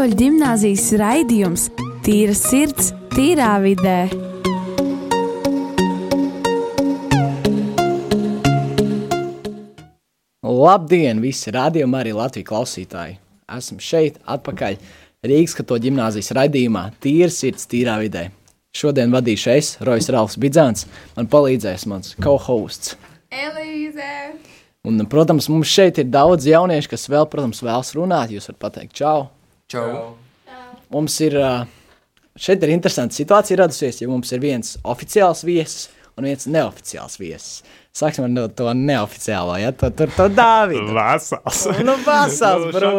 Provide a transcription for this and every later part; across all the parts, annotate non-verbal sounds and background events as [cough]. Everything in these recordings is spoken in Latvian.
Katoļu ģimnāzijas raidījums Tīra sirds, tīrā vidē. Labdien, visi rādījumi, arī Latvijas klausītāji! Esam šeit, atpakaļ Rīgas katoļu ģimnāzijas raidījumā Tīra sirds, tīrā vidē. Šodien vadīšu es, Rojas Rāls Bidzāns, man palīdzēs mans co-hosts. Elīze! Un, protams, mums šeit ir daudz jauniešu, kas vēl, protams, vēlas runāt. Jūs varat pateikt, čau! Čau! Mums ir šeit ir interesanta situācija radusies, jo mums ir viens oficiāls viesis un viens neoficiāls viesis. Sāksim ar no to neoficiālo, ja tur tur to Dāvidu. Vesels. [laughs] Nu, vesels, Nu,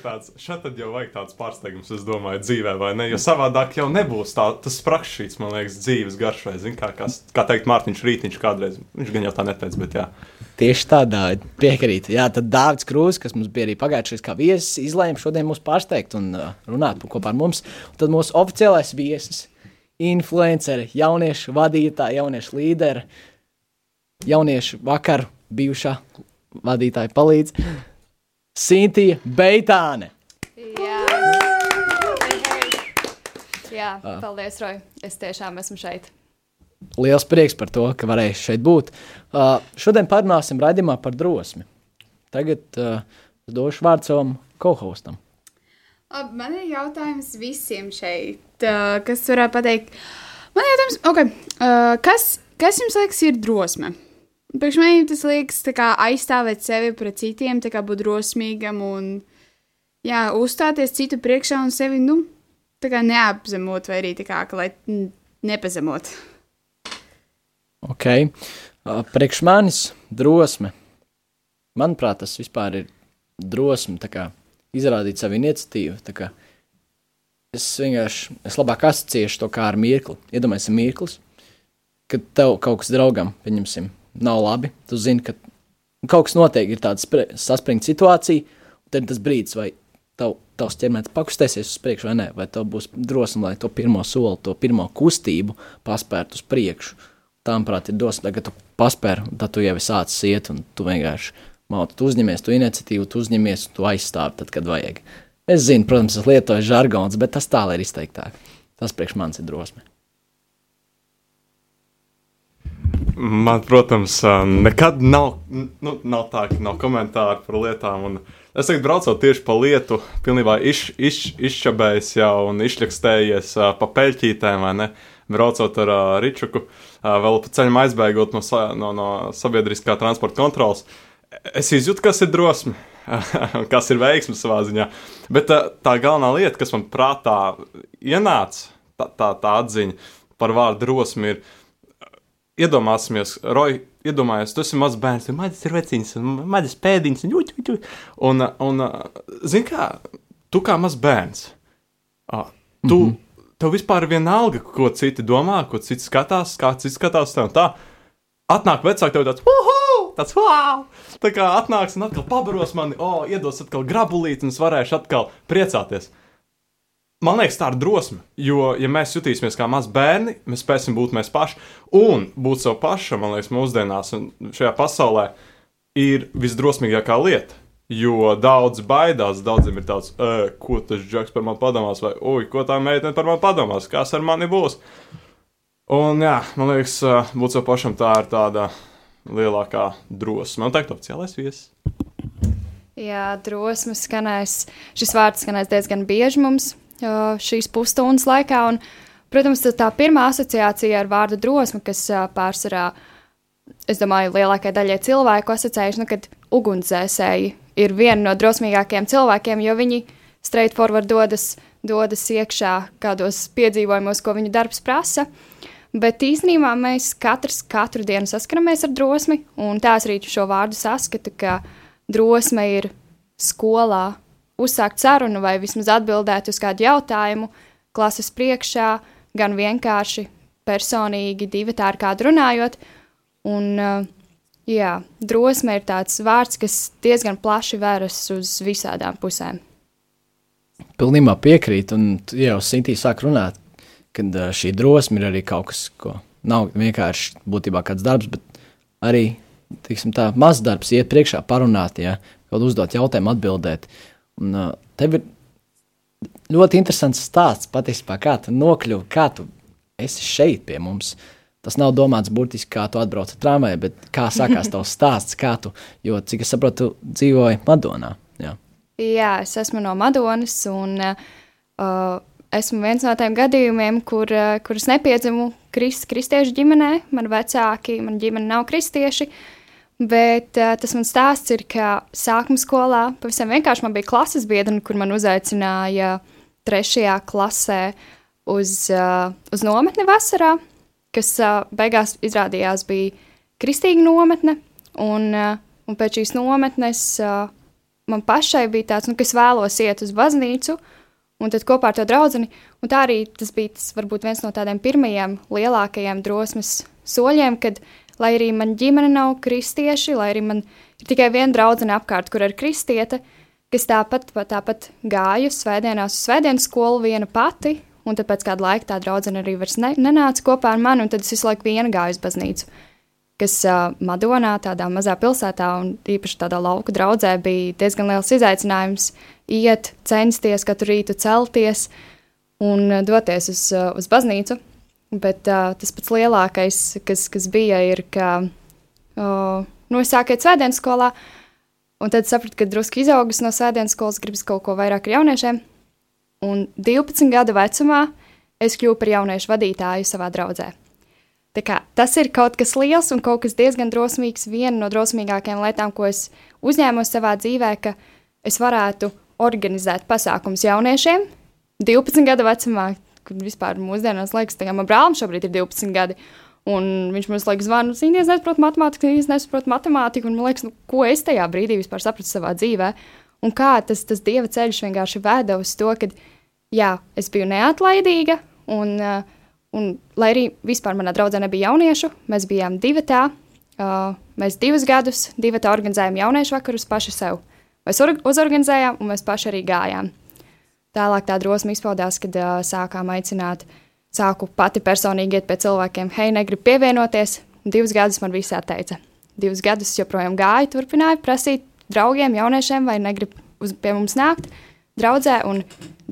tāds- Šad tad jau vajag tāds pārsteigums, es domāju, dzīvē, vai ne? Jo savādāk jau nebūs tā, tas sprakšķīts, man liekas, dzīves garšai. Zin, kā, kas, kā teikt, Mārtiņš Rītiņš kādreiz, viņš gan jau tā neteica, bet jā. Tieši tādā piekrīt. Jā, tad Dārvids Krūzs, kas mums bija arī pagājušajā kā viesis, izlēma šodien mūs pārsteigt un uh, runāt kopā ar mums. Un tad mūsu oficiālais viesis, influenceri, jauniešu vadītāji, jauniešu līderi, jauniešu vakar bijušā vadītāja palīdz Sintīna Beitāne. Jā, Jā paldies, Roja. Es tiešām esmu šeit. Liels prieks par to, ka varēju šeit būt. Uh, šodien parunāsim raidījumā par drosmi. Tagad uh, es došu vārdu savam co-hostam. Labi, man ir jautājums visiem šeit, uh, kas varētu pateikt. Man ir jautājums, okay, uh, kas, kas jums liekas ir drosme? Priekš maniem tas liekas kā aizstāvēt sevi pret citiem, kā būt drosmīgam un jā, uzstāties citu priekšā un sevi, nu, kā neapzemot vai arī kā, lai nepazemot. Ok, priekš manis drosme. Manuprāt, tas vispār ir drosme, kā izrādīt savu iniciatīvu. kā Es vienkārši, es labāk asociēšu to kā ar mirkli. Iedomājieties, mirklis, kad tev kaut kas draugam, pieņemsim, nav labi. Tu zini, ka kaut kas notiek, ir tāda spre- saspringta situācija, un tad ir tas brīdis, vai tev, tavs ķermenis pakustēsies uz priekšu vai nē, vai tev būs drosme, lai to pirmo soli, to pirmo kustību paspērt uz priekšu. Tā, manuprāt, ir dosme, kad tu paspēr, un tad tu jau esi sācis iet, un tu vienkārši māci, tu uzņemies to iniciatīvu, tu uzņemies, tu aizstāvi tad, kad vajag. Es zinu, protams, es lietoju žargons, bet tas tā ir izteiktāk. Tas priekš manis ir drosme. Man, protams, ā, nekad nav, nu, nav tā, ka nav komentāru par lietām. Un es tagad braucot tieši pa lietu, pilnībā iš, iš, izšķabējis jau un izšķakstējies ā, pa peļķītēm, vai ne? Braucot ar uh, Ričuku, uh, vēl pa ceļam aizbēgot no, sa, no, no sabiedriskā transporta kontrolas. Es izjūtu, kas ir drosme, un [laughs] kas ir veiksme savā ziņā. Bet uh, tā galvenā lieta, kas man prātā ienāca, tā, tā, tā atziņa par vārdu drosmi, ir iedomāsimies, Roja, iedomājies, tu esi mazs bērns, un maģis ir veciņš, un maģis pēdiņš, un jūķi, jūķi. Un, un zini kā, tu kā mazs bērns, tu, mm -hmm. tev vispār vienalga, ko citi domā, ko citi skatās, kā citi skatās tev tā. Atnāk vecāki tev tāds, uhu, tāds, wow! Tā kā atnāks un atkal pabaros mani, oh, iedos atkal grabulīt, un es varēšu atkal priecāties. Man liekas, tā ir drosme. Jo, ja mēs jutīsimies kā mazi bērni, mēs spēsim būt mēs paši. Un būt sev pašam, man liekas, mūsdienās un šajā pasaulē ir visdrosmīgākā lieta. Jo daudz baidās, daudziem ir tāds, e, ko tas džeks par mani padomās, vai oi, ko tā meitene par mani padomās, kas ar mani būs. Un jā, man liekas, būt sev pašam tā ir tāda lielākā drosme. Man teikt, oficiālais viesis. Jā, drosme skanēs. Šis vārds skanēs diezgan bieži mums šīs pusstundas laikā. Un, protams, tā pirmā asociācija ar vārdu drosme, kas pārsvarā, es domāju, lielākajai daļai cilvēku asociējuši, nu, kad ugunsdzēsēji ir viena no drosmīgākajiem cilvēkiem, jo viņi straightforward dodas, dodas iekšā kādos piedzīvojumos, ko viņu darbs prasa. Bet īstenībā mēs katrs katru dienu saskaramies ar drosmi, un tā es arī šo vārdu saskatu, ka drosme ir skolā uzsākt sarunu vai vismaz atbildēt uz kādu jautājumu klases priekšā, gan vienkārši personīgi, divi tā ar kādu runājot. Un, uh, jā, drosme ir tāds vārds, kas diezgan plaši vēras uz visādām pusēm. Pilnībā piekrīt, un jau Sintī sāk runāt, ka šī drosme ir arī kaut kas, ko nav vienkārši būtībā kāds darbs, bet arī tiksim, tā, mazs darbs, iet priekšā, parunāt, ja, kaut uzdot jautājumu, atbildēt. Un, uh, tev ir ļoti interesants stāsts patiesībā, kā tu nokļuvi, kā tu esi šeit pie mums. Tas nav domāts burtiski, kā tu atbrauc ar tramvaju, bet kā sākās tavs [laughs] stāsts, kā tu, jo, cik es saprotu, tu dzīvoji Madonā. Jā, Jā es esmu no Madonas, un uh, esmu viens no tiem gadījumiem, kur, uh, kur es nepiedzimu krist, kristiešu ģimenē. Man vecāki, man ģimene nav kristieši. Bet uh, tas mans stāsts ir, ka sākuma skolā pavisam vienkārši man bija klases biedra, kur man uzaicināja trešajā klasē uz, uh, uz nometni vasarā, kas uh, beigās izrādījās bija kristīga nometne. Un, uh, un pēc šīs nometnes uh, man pašai bija tāds, nu, ka es vēlos iet uz baznīcu, un tad kopā ar to draugu. Tā arī tas bija tas, varbūt viens no tādiem pirmajiem lielākajiem drosmes soļiem, kad, lai arī man ģimene nav kristieši, lai arī man ir tikai viena draudzene apkārt, kur ir kristiete, kas tāpat, tāpat gāju svētdienās uz svētdienas skolu viena pati, un tad pēc kāda laika tā draudzene arī vairs ne, nenāca kopā ar mani, un tad es visu laiku viena gāju uz baznīcu kas uh, Madonā, tādā mazā pilsētā, un īpaši tādā lauku draudzē, bija diezgan liels izaicinājums iet, censties katru rītu celties un doties uz, uz baznīcu. Bet uh, tas pats lielākais, kas, kas bija, ir, ka uh, nu, es sāku iet svētdienas skolā, un tad sapratu, ka drusku izaugus no svētdienas skolas, gribas kaut ko vairāk ar jauniešiem. Un 12 gadu vecumā es kļuvu par jauniešu vadītāju savā draudzē. Kā, tas ir kaut kas liels un kaut kas diezgan drosmīgs. Viena no drosmīgākajām lietām, ko es uzņēmu savā dzīvē, ka es varētu organizēt pasākumus jauniešiem 12 gadu vecumā, kad vispār mūsdienās liekas, ka manam brālim šobrīd ir 12 gadi. Un viņš mums liekas, zvana, zini, es nesaprotu matemātiku, es nesaprotu matemātiku, un man liekas, nu, ko es tajā brīdī vispār sapratu savā dzīvē. Un kā tas, tas dieva ceļš vienkārši veda uz to, ka, jā, es biju neatlaidīga, un uh, Un, lai arī vispār manā draudzē nebija jauniešu, mēs bijām divi tā. Uh, mēs divus gadus divi tā organizējām jauniešu vakarus paši sev. Mēs uzorganizējām, un mēs paši arī gājām. Tālāk tā drosme izpaudās, kad uh, sākām aicināt, sāku pati personīgi iet pie cilvēkiem, hei, negribu pievienoties. Divus gadus man visi atteica. Divus gadus joprojām gāju, turpināju prasīt draugiem, jauniešiem, vai negrib uz, pie mums nākt draudzē, un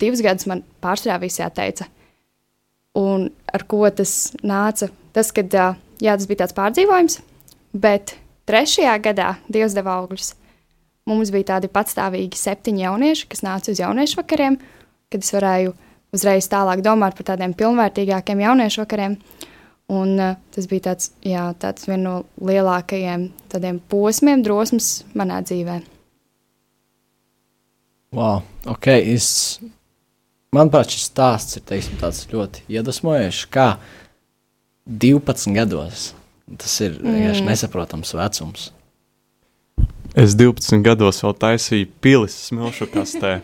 divus gadus man pārsvarā visi atteica. Un ar ko tas nāca? Tas, kad jā, tas bija tāds pārdzīvojums, bet trešajā gadā Dievs deva augļus. Mums bija tādi patstāvīgi septiņi jaunieši, kas nāca uz jauniešu vakariem, kad es varēju uzreiz tālāk domāt par tādiem pilnvērtīgākiem jauniešu vakariem. Un, uh, tas bija tāds, jā, tāds viens no lielākajiem posmiem, drosmes manā dzīvē. Wow, ok. Es manuprāt, šis stāsts ir teiksim, ļoti iedvesmojošs. Kā 12 gados tas ir vienkārši mm. nesaprotams vecums. Es 12 gados vēl taisīju pilis smilšu kastē,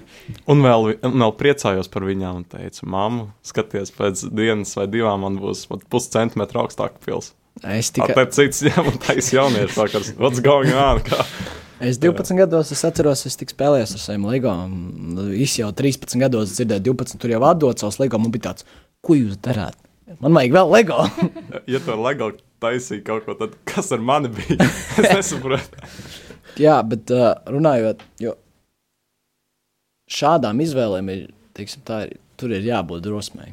un vēl, un vēl priecājos par viņām. Un teicu, mamma, skaties, pēc dienas vai divām man būs puscentimetru augstāka pils. Es tikai tādu cits, [laughs] jā, man taisīju jauniešu vakars. What's going on? Kā? Es 12 Jā. gados es atceros, es tikai spēlēju ar saviem LEGO. Es jau 13 gados dzirdēju, 12 tur jau atdot savus LEGO. Man bija tāds, ko jūs darāt? Man vajag vēl LEGO. ja tur LEGO taisīja kaut ko, tad kas ar mani bija? [laughs] es nesaprotu. [laughs] Jā, bet uh, runājot, jo šādām izvēlēm ir, teiksim, tā, ir, tur ir jābūt drosmei.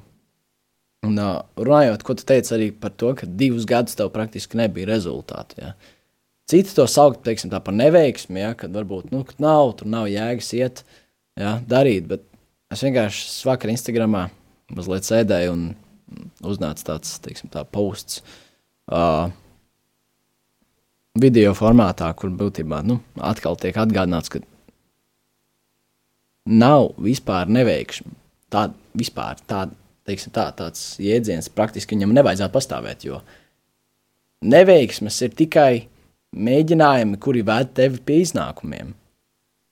Un uh, runājot, ko tu teici arī par to, ka divus gadus tev praktiski nebija rezultāti. Ja? Citi to sauc teiksim, par neveiksmi, ja, kad varbūt nu, kad nav, tur nav jēgas iet, ja, darīt. Bet es vienkārši vakar Instagramā mazliet sēdēju un uznāca tāds teiksim, tā posts. Uh, video formātā, kur būtībā nu, atkal tiek atgādināts, ka nav vispār neveikšana. Tā vispār tā, teiksim, tā, tāds jēdziens praktiski viņam nevajadzētu pastāvēt, jo neveiksmes ir tikai mēģinājumi, kuri ved tevi pie iznākumiem.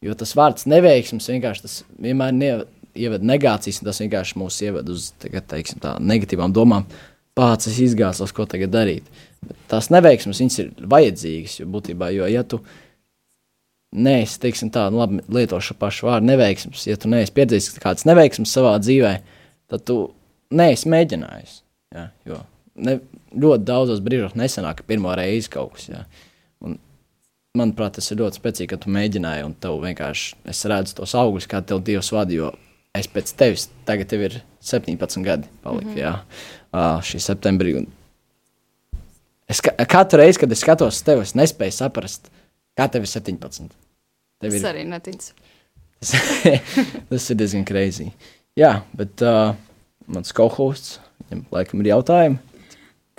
Jo tas vārds neveiksmes vienkārši tas vienmēr ne, ievada negācijas, un tas vienkārši mūs ievada uz teiksim, tā, negatīvām domām. Pats es izgāzos, ko tagad darīt. Bet tās neveiksmes ir vajadzīgas, jo būtībā, jo, ja tu neesi, teiksim, tā, nu, labi, lieto šo pašu vārdu neveiksmes, ja tu neesi piedzīvojis kādas neveiksmes savā dzīvē, tad tu neesi mēģinājis. Ja, jo ne, ļoti daudzos brīžos nesenāk pirmo reizi kaut kas. Ja. Un, manuprāt, tas ir ļoti spēcīgi, ka tu mēģināji, un tev vienkārši es redzu tos augļus, kā tev Dievs vada. Es pēc tevis, tagad tev ir 17 gadi, palika, mm -hmm. jā, uh, šī septembrī. Un es ka, katru reizi, kad es skatos uz tevi, es nespēju saprast, kā tev ir 17. Tev Tas ir, arī neticu. tas, [laughs] tas ir diezgan greizi. Jā, bet uh, mans kohūsts, viņam laikam ir jautājumi.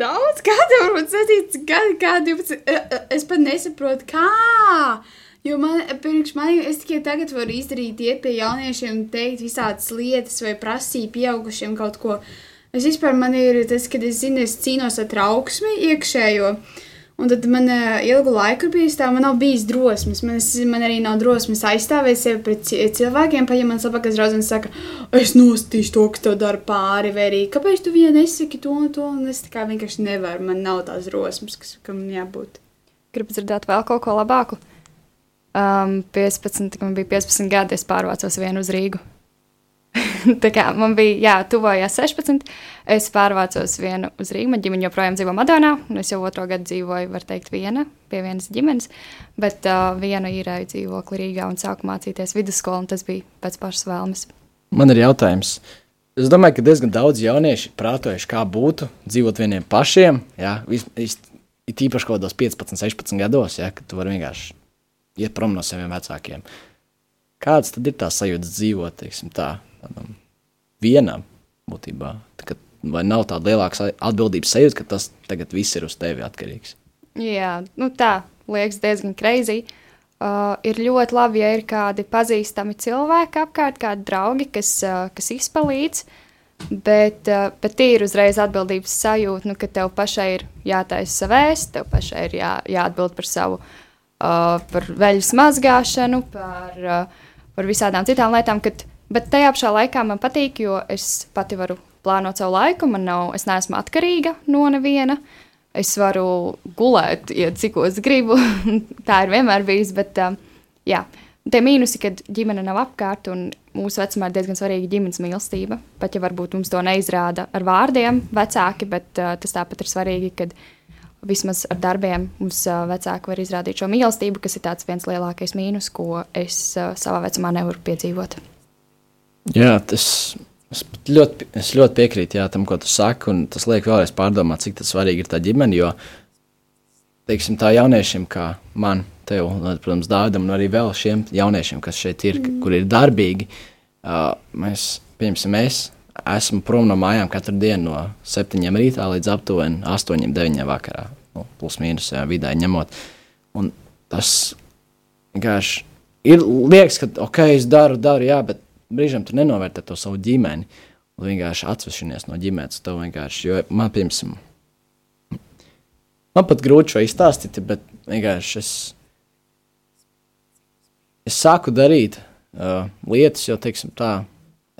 Daudz, kāda varbūt 7 gadi, kā 12. eh, eh, Es pat nesaprotu, kā. Jo man, pirms manī, es tikai tagad varu izdarīt, iet pie jauniešiem, teikt visādas lietas, vai prasīt pieaugušiem kaut ko. Es vispār man ir tas, kad es zinu, es cīnos ar trauksmi iekšējo. Un tad man uh, ilgu laiku bija tā, man nav bijis drosmes. Man, es, man arī nav drosmes aizstāvēt sevi pret ci- cilvēkiem. Pat ja man sapakas draudzene saka, es nostīšu to, kas tev dara pāri, vai arī kāpēc tu vienai nesaki to un to. Un es tā kā vienkārši nevaru, man nav tās drosmes, kas kam jābūt. Gribu dzirdēt vēl kaut ko labāku. Um, 15, kad man bija 15 gadi, es pārvācos vienu uz Rīgu. [laughs] Tā kā man bija, jā, tuvojās 16, es pārvācos vienu uz Rīgu. Man ģimene joprojām dzīvo Madonā, un es jau otro gadu dzīvoju, var teikt, viena pie vienas ģimenes. Bet uh, viena īrēja dzīvokli Rīgā un sāku mācīties vidusskolu, un tas bija pēc pašas vēlmes. Man ir jautājums. Es domāju, ka diezgan daudz jaunieši prātojuši, kā būtu dzīvot vieniem pašiem. Jā, vis, vis, it īpaši kaut kādos 15, 16 gados, ja, kad tu vari vienkārši iet prom no saviem vecākiem. Kāds tad ir tās sajūtas dzīvot, teiksim, tā, tādam vienam būtībā? Tā, ka- Vai nav tāda lielāka atbildības sajūta, ka tas tagad viss ir uz tevi atkarīgs? Jā, nu tā liekas diezgan kreizī. Uh, ir ļoti labi, ja ir kādi pazīstami cilvēki apkārt, kādi draugi, kas, uh, kas izpalīdz. Bet, uh, bet ir uzreiz atbildības sajūta, nu, ka tev pašai ir jātaisa savēst, tev pašai ir jā, jāatbild par savu, uh, par veļas mazgāšanu, par, uh, par visādām citām lietām. Kad, bet tajā pašā laikā man patīk, jo es pati varu plānot savu laiku, man nav, es neesmu atkarīga no neviena. Es varu gulēt, ja cikos gribu. [laughs] Tā ir vienmēr bijis. Bet, um, jā, tie mīnusi, kad ģimene nav apkārt, un mūsu vecumā ir diezgan svarīga ģimenes mīlestība. Pat ja varbūt mums to neizrāda ar vārdiem, vecāki, bet uh, tas tāpat ir svarīgi, kad vismaz ar darbiem mums vecāki var izrādīt šo mīlestību, kas ir tāds viens lielākais mīnus, ko es savā vecumā nevaru piedzīvot. Jā, tas es ļoti, es ļoti piekrītu jā, tam, ko tu saki. un Tas liek vēlreiz pārdomāt, cik tas svarīgi ir tā ģimene. Jo, teiksim, tā jauniešiem, kā man, tev, protams, Dāvidam, un arī vēl šiem jauniešiem, kas šeit ir, mm. kur ir darbīgi, mēs, piemēram, mēs esam prom no mājām katru dienu no 7 rītā līdz aptuveni 8, 9 vakarā. Nu, plus mīnus jā, vidē ņemot. Un tas vienkārši ir liekas, ka, ok, es daru, daru, jā, bet brīžiem tu nenovērtē to savu ģimeni. Un vienkārši atsvešinies no ģimenes. Tev vienkārši, jo man, piemēram, man pat grūti šo izstāstīt, bet vienkārši es, es sāku darīt uh, lietas, jo, teiksim, tā,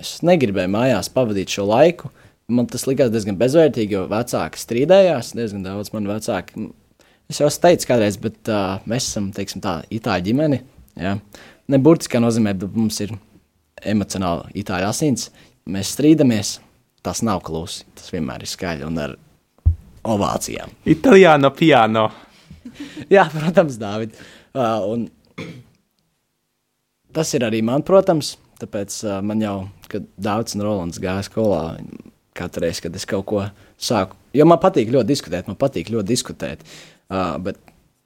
es negribēju mājās pavadīt šo laiku. Man tas likās diezgan bezvērtīgi, jo vecāki strīdējās. Diezgan daudz man vecāki. Es jau teicis kādreiz, bet uh, mēs esam, teiksim, tā itāļu ģimene. Ja? Ne burtiskā nozīmē, bet mums ir emocionāli itāļu asins. Mēs strīdamies, tas nav klusi. Tas vienmēr ir skaļi un ar ovācijām. Itālijāno piano. [laughs] Jā, protams, Dārvid. Uh, un tas ir arī man, protams, tāpēc uh, man jau, kad Dārvids un Rolands gāja skolā, katru reizi, kad es kaut ko sāku, jo man patīk ļoti diskutēt, man patīk ļoti diskutēt, uh, bet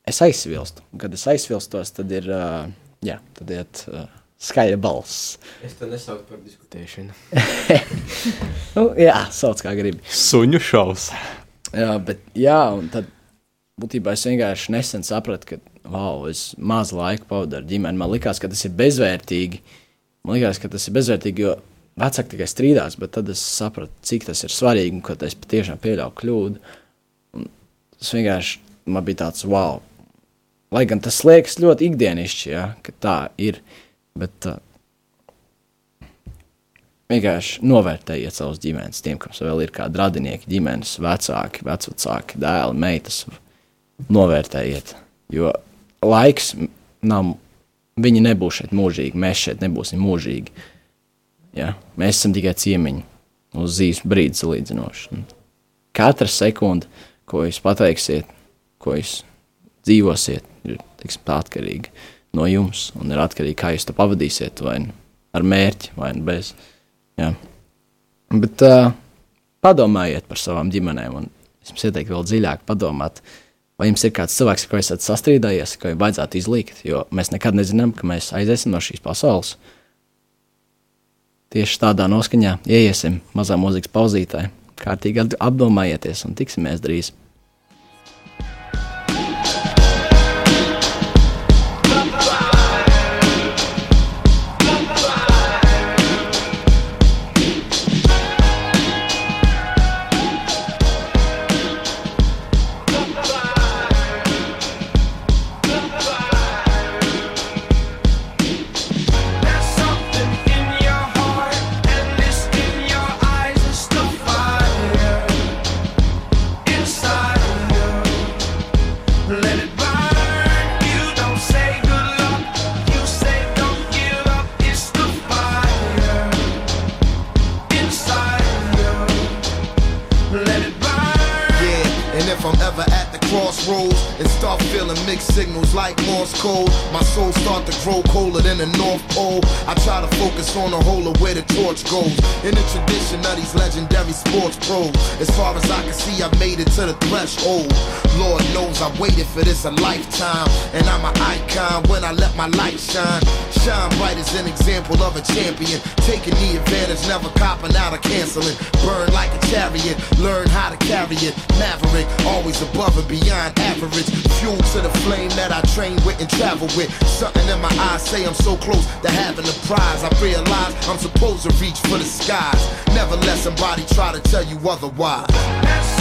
es aizsvilstu. Kad es aizsvilstos, tad ir, uh, jā, tad iet uh, skaļa balss. Es to nesaucu par diskutēšanu. [laughs] Nu, jā, sauc kā gribi. Suņu šovs. Jā, bet jā, un tad būtībā es vienkārši nesen sapratu, ka wow, es maz laika pavadu ar ģimeni. Man liekas, ka tas ir bezvērtīgi. Man liekas, ka tas ir bezvērtīgi, jo vecāki tikai strīdās, bet tad es sapratu, cik tas ir svarīgi un ka es patiešām pieļauju kļūdu. Un tas vienkārši man bija tāds wow. Lai gan tas liekas ļoti ikdienišķi, ja, ka tā ir. Bet uh, vienkārši novērtējiet savus ģimenes, tiem, kas vēl ir kādi radinieki, ģimenes, vecāki, vecāki, dēli, meitas. Novērtējiet, jo laiks nav, viņi nebūs šeit mūžīgi, mēs šeit nebūsim mūžīgi. Ja? Mēs esam tikai ciemiņi uz zīmes brīdi salīdzinoši. Katra sekunde, ko jūs pateiksiet, ko jūs dzīvosiet, ir teiksim, tā atkarīga no jums un ir atkarīga, kā jūs to pavadīsiet, vai nu ar mērķi, vai nu bez. Jā. Bet uh, padomājiet par savām ģimenēm, un es jums ieteiktu vēl dziļāk padomāt, vai jums ir kāds cilvēks, ar ko esat sastrīdējies, ko vajadzētu izlīgt, jo mēs nekad nezinām, ka mēs aiziesim no šīs pasaules. Tieši tādā noskaņā ieiesim mazā mūzikas pauzītē, kārtīgi apdomājieties un tiksimies drīz. At the crossroads and start feeling mixed signals like Morse code, my soul start to grow colder than the North Pole. I try to focus on the whole of where the torch goes. In the tradition of these legendary sports pros, as far as I can see, I made it to the threshold. Lord knows I waited for this a lifetime, and I'm an icon when I let my light shine. Shine bright as an example of a champion, taking the advantage, never copping out or canceling. Burn like a chariot, learn how to carry it. Maverick, always above and beyond average. Fuel to the flame that I train with and travel with. Something in my eyes say I'm so close to having the prize. I realize I'm supposed to reach for the skies. Never let somebody try to tell you otherwise.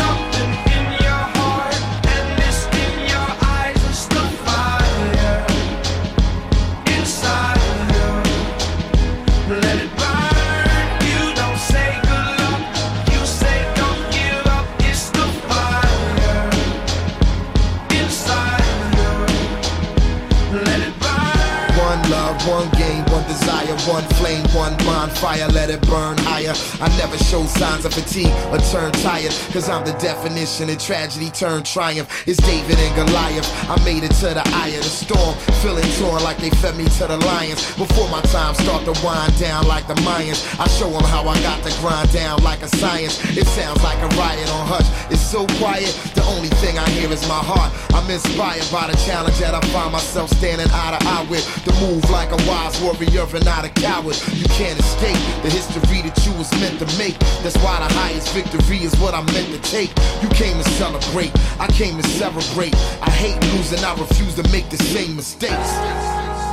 all flame one bonfire, let it burn higher. I never show signs of fatigue or turn tired, cause I'm the definition of tragedy turned triumph. It's David and Goliath. I made it to the eye of the storm, feeling torn like they fed me to the lions. Before my time start to wind down like the Mayans, I show them how I got the grind down like a science. It sounds like a riot on hush. It's so quiet, the only thing I hear is my heart. I'm inspired by the challenge that I find myself standing eye to eye with. To move like a wise warrior and not a coward. You can't escape the history that you was meant to make. That's why the highest victory is what I'm meant to take. You came to celebrate, I came to celebrate. I hate losing, I refuse to make the same mistakes.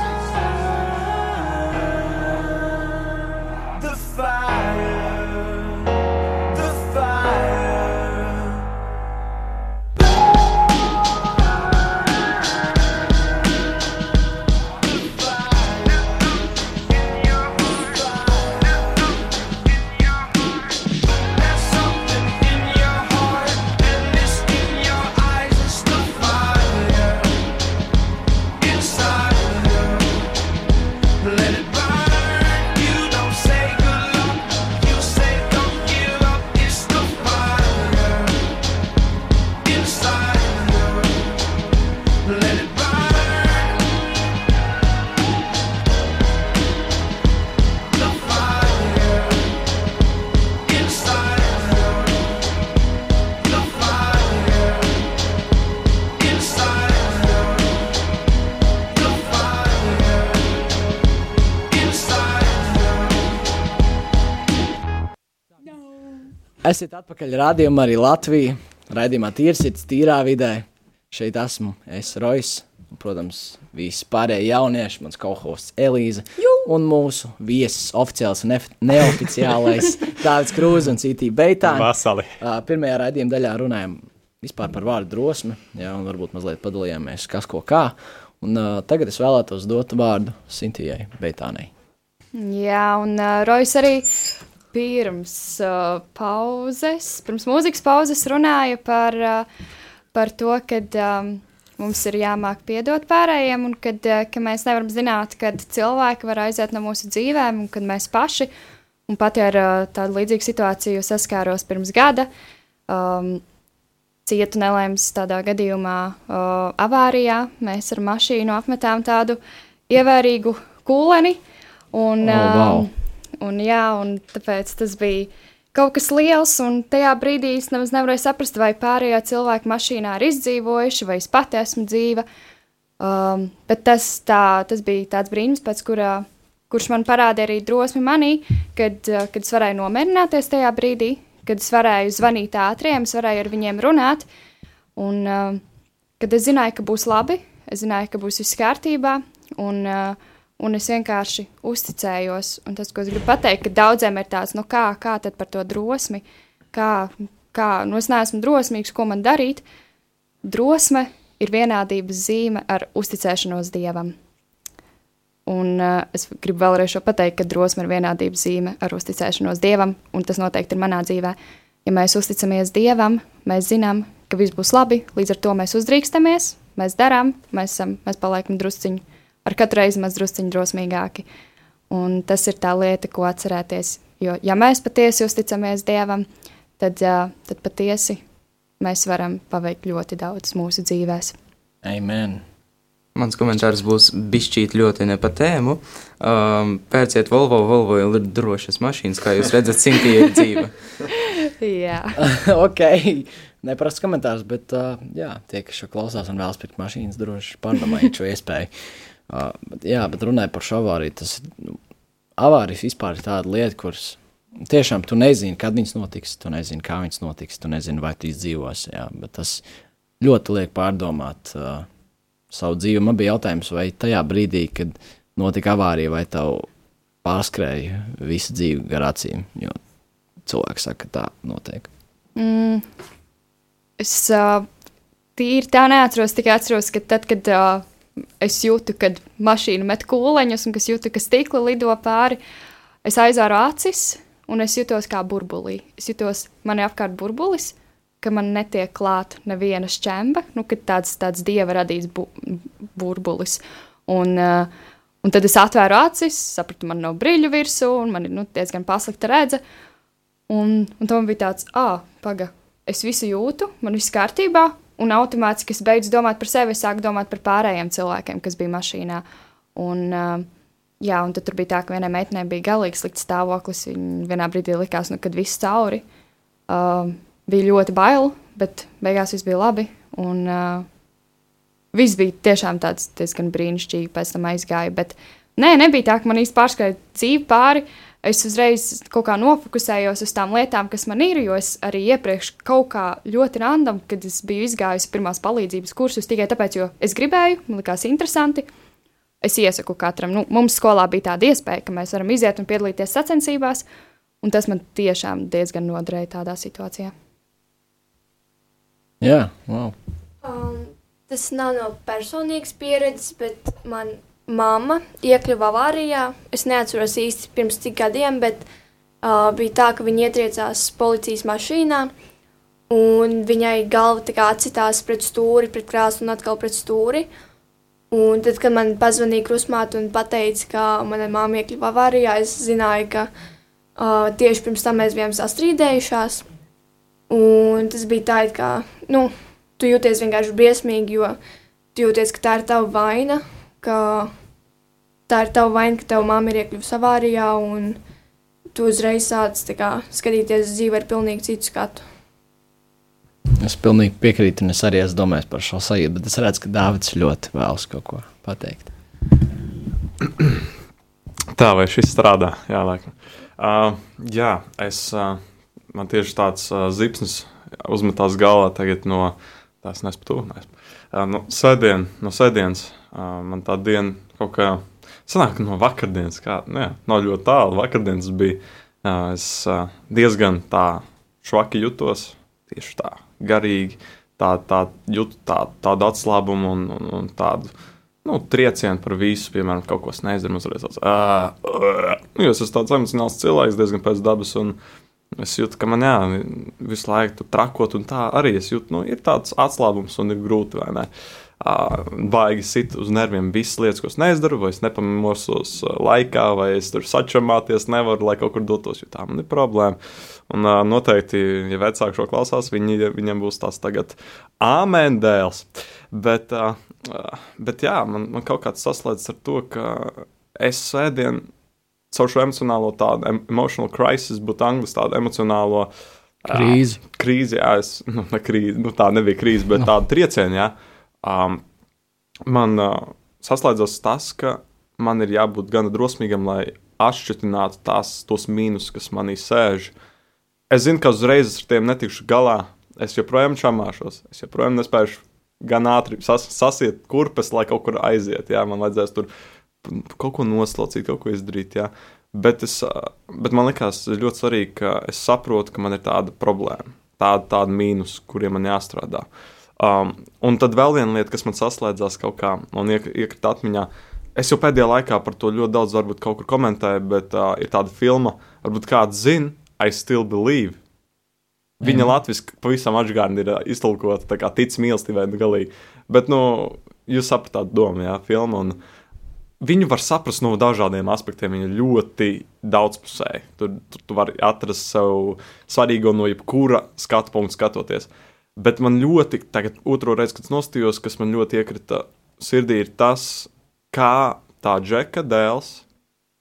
Esiet atpakaļ rādījumā arī Latvija. Raidījumā tīrsits, tīrā vidē. Šeit esmu es, Rojas. un, Protams, visi pārējie jaunieši, mans kolhosts Elīze un mūsu viesis, oficiāls un neoficiālais [laughs] Dārvids Krūze un Cītī Beitāns. Vasali. Pirmajā raidījuma daļā runājām vispār par vārdu drosme, jā, un varbūt mazliet padalījāmies, kas ko kā. Un, uh, tagad es vēlētos dot vārdu Sintijai Beitānai. Jā, un uh, Rojas arī pirms uh, pauzes, pirms mūzikas pauzes runāja par, uh, par to, ka um, mums ir jāmāk piedot pārējiem, un kad, uh, ka mēs nevaram zināt, kad cilvēki var aiziet no mūsu dzīvēm, un kad mēs paši, un pat ja ar uh, tādu līdzīgu situāciju saskāros pirms gada, um, cietu nelēms tādā gadījumā uh, avārijā. Mēs ar mašīnu apmetām tādu ievērīgu kūleni. Un, O, vau. um, Un, jā, un tāpēc tas bija kaut kas liels, un tajā brīdī es nemaz nevarēju saprast, vai pārējie cilvēki mašīnā ir izdzīvojuši, vai es pati esmu dzīva. Um, bet tas, tā, tas bija tāds brīnums, pēc kurā, kurš man parādīja arī drosmi manī, kad, uh, kad es varēju nomierināties tajā brīdī, kad es varēju zvanīt ātriem, es varēju ar viņiem runāt. Un, uh, kad es zināju, ka būs labi, es zināju, ka būs viss kārtībā, un, uh, un es vienkārši uzticējos. Un tas, ko es gribu pateikt, ka daudziem ir tāds, nu kā, kā tad par to drosmi, kā, kā nu es neesmu drosmīgs, ko man darīt. Drosme ir vienādības zīme ar uzticēšanos dievam. Un uh, es gribu vēlreiz pateikt, ka drosme ir vienādības zīme ar uzticēšanos dievam, un tas noteikti ir manā dzīvē. Ja mēs uzticamies dievam, mēs zinām, ka viss būs labi, līdz ar to mēs uzdrīkstamies, mēs darām, mēs, esam, mēs paliekam drusciņi, ar katru reizi mēs drusciņi drosmīgāki. Un tas ir tā lieta, ko atcerēties. Jo, ja mēs patiesi uzticamies dievam, tad, tad patiesi mēs varam paveikt ļoti daudz mūsu dzīvēm. Amen. Mans komentārs būs bišķīt ļoti ne pa tēmu. Um, pērciet Volvo, Volvo ir drošas mašīnas, kā jūs redzat, simtī ir dzīva. [laughs] Jā, [laughs] ok, neprasts komentārs, bet uh, jā, tie, kas šo klausās un vēlas pirkt mašīnas, droši pārdomājiet šo iespēju. Uh, jā, bet runājot par šo avāriju, tas nu, avārijas vispār ir tāda lieta, kuras tiešām tu nezini, kad viņas notiks, tu nezini, kā viņas notiks, tu nezini, vai tu izdzīvosi. Jā, bet tas ļoti liek pārdomāt uh, savu dzīvi. Man bija jautājums, vai tajā brīdī, kad notika avārija, vai tev pārskrēja visu dzīvi gar acīm, jo cilvēks saka, ka tā notiek. mm, es uh, tīri tā neatceros, tikai atceros, ka tad, kad uh, es jūtu, kad mašīna met kūleņus un kas jūtu, ka stikla lido pāri, es aizvēru acis un es jutos kā burbulī. Es jutos, man ir apkārt burbulis, ka man netiek klāta neviena šķemba, nu, kad tāds, tāds dieva radīts bu burbulis. Un, uh, un tad es atvēru acis, sapratu, man nav brīļu virsū, un man ir nu, diezgan paslikta redze. Un, un tam bija tāds, ah, paga, es visu jūtu, man viss kārtībā, un automātiski es beidzu domāt par sevi, es sāku domāt par pārējiem cilvēkiem, kas bija mašīnā. Un, uh, jā, un tad bija tā, ka vienai meitenei bija galīgi slikts stāvoklis. Viņa vienā brīdī likās, nu, kad viss cauri. Uh, bija ļoti bail, bet beigās viss bija labi. Un, uh, viss bija tiešām tāds diezgan brīnišķīgi, pēc tam aizgāja. Bet nē, nebija tā, ka man īsti pārskrēja dzīve pāri. Es uzreiz kaut kā nofokusējos uz tām lietām, kas man ir, jo es arī iepriekš kaut kā ļoti randam, kad es biju izgājusi pirmās palīdzības kursus tikai tāpēc, jo es gribēju, man likās interesanti. Es iesaku katram, nu, mums skolā bija tāda iespēja, ka mēs varam iziet un piedalīties sacensībās, un tas man tiešām diezgan noderēja tādā situācijā. Jā, wow. Um, tas nav no personīgas pieredzes, bet man mamma iekļuva avārijā. Es neatceros īsti pirms cik gadiem, bet uh, bija tā, ka viņa ietriecās policijas mašīnā. Un viņai galva tā kā atsitās pret stūri, pret krāsu un atkal pret stūri. Un tad, kad man pazvanīja krusmāte un teica, ka mana māma iekļuva avārijā, es zināju, ka uh, tieši pirms tam mēs bijām sastrīdējušās. Un tas bija tā, kā nu, tu jūties vienkārši briesmīgi, jo tu jūties, ka tā ir tava vaina, ka tā ir tava vaina, ka tava mamma ir iekļuvusi avārijā, un tu uzreiz sāc tā kā, skatīties uz dzīvi ar pilnīgi citu skatu. Es pilnīgi piekrītu, un es arī esmu domājis par šo sajūtu, bet es redzu, ka Dārvids ļoti vēlas kaut ko pateikt. [clears throat] Tā vai šis strādā? Jā, laikam. Uh, jā, es, uh, man tieši tāds uh, zipsnis uzmetās galvā tagad no tās nespatu. Uh, no sēdien, no sēdienas man tā diena kaut kā sanāk no vakardienas, kā, nu, jā, nav ļoti tālu. Vakardienas bija, es diezgan tā švaki jutos, tieši tā garīgi, tā, tā jūtu tā, tādu atslābumu un, un, un tādu nu, triecienu par visu, piemēram, kaut ko nezinu, uzreiz tāds - nu, es esmu tāds emocionāls cilvēks, diezgan pēc dabas. Un, Es jūtu, ka man jā, visu laiku tur trakot, un tā arī es jūtu, nu, ir tāds atslābums un ir grūti, vai ne? Uh, baigi sit uz nerviem visas lietas, ko es nezdaru, vai es nepamosos laikā, vai es tur sačamāties nevaru, lai kaut kur dotos, jo tā man ir problēma. Un noteikti, ja vecāki šo klausās, viņi, viņiem būs tas tagad āmēn dēls. Bet, bet jā, man, man kaut kāds saslēdzas ar to, ka es sēdienu caur šo emocionālo tādu em- emotional crisis, būtu angļuiski tādu emocionālo Krīzi. krīzi, jā, es, [laughs] nu, ne krīzi, nu, tā nebija krīze, bet tāda trieciena, jā. Um, man uh, saslēdzas tas, ka man ir jābūt gana drosmīgam, lai atšķirtinātu tās, tos mīnus, kas manī sēž. Es zinu, ka uzreiz ar tiem netikšu galā. Es joprojām čamāšos, es joprojām nespēju gan ātri sas, sasiet kurpes, lai kaut kur aiziet. Jā, man vajadzēs tur kaut ko noslaucīt, kaut ko izdarīt. Jā. Bet, es, ā, bet man liekas, ļoti svarīgi, ka es saprotu, ka man ir tāda problēma, tāda, tāda mīnus, kuriem man jāstrādā. Um, un tad vēl viena lieta, kas man saslēdzās kaut kā un iek, iekrita atmiņā. Es jau pēdējā laikā par to ļoti daudz varbūt kaut kur komentēju, bet uh, ir tāda filma, varbūt kāds zina, I still believe. Viņa latviešu pavisam atgādina ir ā, iztulkota tā kā tic mīlestībai, nu, galīgi. Bet, nu, jūs sapratāt domu, jā, filmu. Viņu var saprast no dažādiem aspektiem. Viņa ļoti daudzpusēja. Tur, tur tu vari atrast sev svarīgo no jebkura skatu punkta skatoties. Bet man ļoti, tagad otro reizi, kad nostājos, kas man ļoti iekrita sirdī, ir tas, kā tā džeka dēls.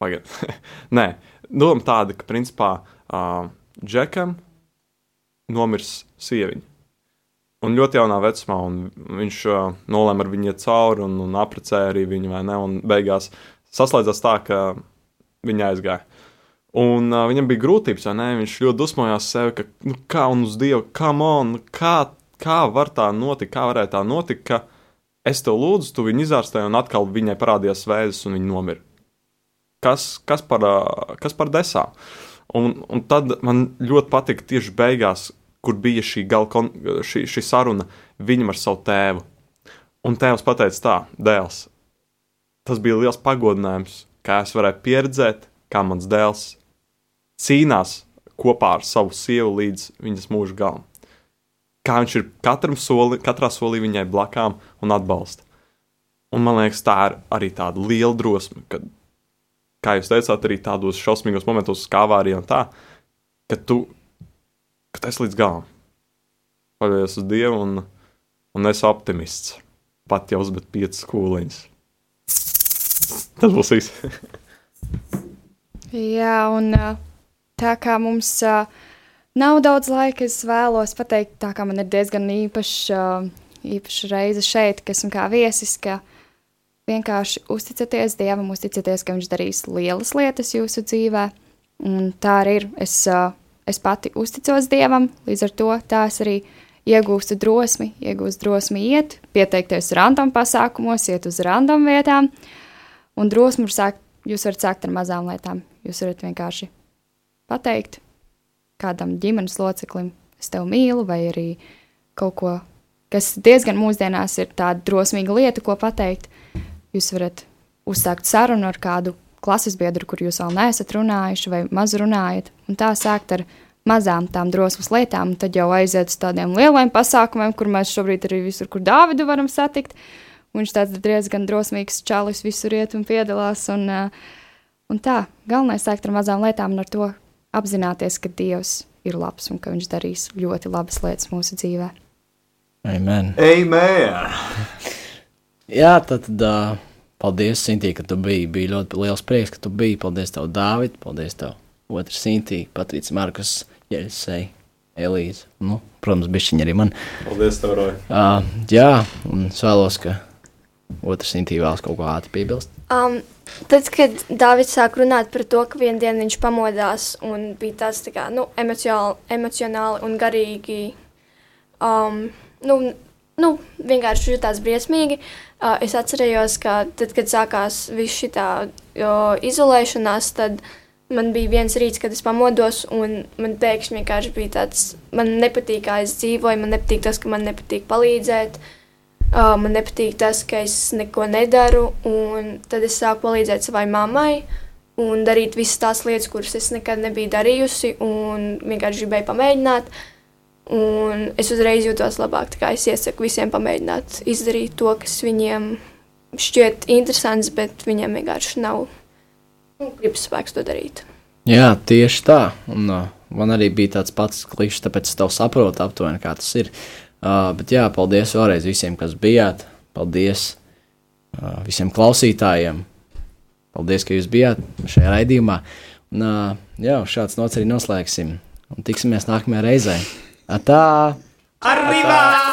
Pagaidiet, [laughs] nē, doma tāda, ka principā uh, džekam nomirs sieviņa. Un ļoti jaunā vecumā, un viņš uh, nolēma ar viņu iet cauri un, un apprecēja arī viņu, vai ne? Un beigās saslēdzās tā, ka viņa aizgāja. Un uh, viņam bija grūtības, vai ne? Viņš ļoti dusmojās sevi, ka, nu, kā un uz Dievu, come on, nu, kā, kā var tā notikt, kā varēja tā notikt, ka es tev lūdzu, tu viņu izārstēji, un atkal viņai parādījās vēzis, un viņa nomira. Kas, kas, par, ā, kas par desām? Un, un tad man ļoti patika tieši beigās, kur bija šī, kon, šī, šī saruna viņam ar savu tēvu. Un tēvs pateica tā, dēls, tas bija liels pagodinājums, kā es varēju pieredzēt, kā mans dēls cīnās kopā ar savu sievu līdz viņas mūža galam. Kā viņš ir katram soli, katrā solī viņai blakām un atbalsta. Un man liekas, tā ir arī tāda liela drosme, kad, kā jūs teicāt, arī tādos šausmīgos momentos, kā avārijā tā, ka tu, ka esi līdz galam. Paļaujies uz Dievu un, un esi optimists. Pat jau uzmet piecas kūliņas. Tas būs viss. [laughs] Jā, un ā, tā kā mums ā, nav daudz laika, es vēlos pateikt, tā kā man ir diezgan īpaša, īpaša reize šeit, ka esmu kā viesis, ka vienkārši uzticaties Dievam, uzticaties, ka Viņš darīs lielas lietas jūsu dzīvē. Un tā arī ir. Es, ā, es pati uzticos Dievam, līdz ar to tā es arī iegūstu drosmi, iegūstu drosmi iet, pieteikties random pasākumos, iet uz random vietām. Un drosmi var sākt, jūs varat sākt ar mazām lietām. Jūs varat vienkārši pateikt kādam ģimenes loceklim, es tevi mīlu, vai arī kaut ko, kas diezgan mūsdienās ir tāda drosmīga lieta, ko pateikt. Jūs varat uzsākt sarunu ar kādu klases biedru, kur jūs vēl neesat runājuši, vai maz runājat, un tā sākt ar mazām tām drosmas lietām, un tad jau aiziet uz tādiem lieliem pasākumiem, kur mēs šobrīd arī visur, kur Dāvidu varam satikt. Viņš tāds diezgan drosmīgs čalis, visur iet un piedalās. Un, uh, un tā, galvenais sākt ar mazām lietām un ar to apzināties, ka Dievs ir labs un ka Viņš darīs ļoti labas lietas mūsu dzīvē. Amen. Amen! Jā, tad uh, paldies, Sintī, ka tu biji. Bija ļoti liels prieks, ka tu biji. Paldies, tev, Dāvid. Paldies, tev, otrs Sintī, Patrīts Markus, Jeļsei, Elīze. Nu, protams, bišķiņa arī man. Paldies, tev, Roja! Uh, jā, un es vēlos, ka otrs Sintī vēlas kaut ko ātri piebilst. Um, tad, kad Dārvids sāk runāt par to, ka vienā dienā viņš pamodās un bija tāds tā kā, nu, emocionāli, emocionāli un garīgi, um, nu, nu, vienkārši jutās briesmīgi. Uh, es atcerējos, ka tad, kad sākās viss šī izolēšanās, tad man bija viens rīts, kad es pamodos, un man pēkšņi vienkārši bija tāds, man nepatīk, kā es dzīvoju, man nepatīk tas, ka man nepatīk palīdzēt. Uh, man nepatīk tas, ka es neko nedaru, un tad es sāku palīdzēt savai mammai un darīt visas tās lietas, kuras es nekad nebiju darījusi, un vienkārši gribēju pamēģināt. Un es uzreiz jūtos labāk. Es iesaku visiem pamēģināt izdarīt to, kas viņiem šķiet interesants, bet viņiem vienkārši nav nu, gribas spēks to darīt. Jā, tieši tā. Un, uh, man arī bija tāds pats klišs, tāpēc es tev saprotu aptuveni, kā tas ir. Uh, bet jā, paldies vēlreiz visiem, kas bijāt. Paldies uh, visiem klausītājiem. Paldies, ka jūs bijāt šajā raidījumā. Un, uh, jā, šāds nots arī noslēgsim. Un tiksimies nākamajā reizē. Atā! Arriba!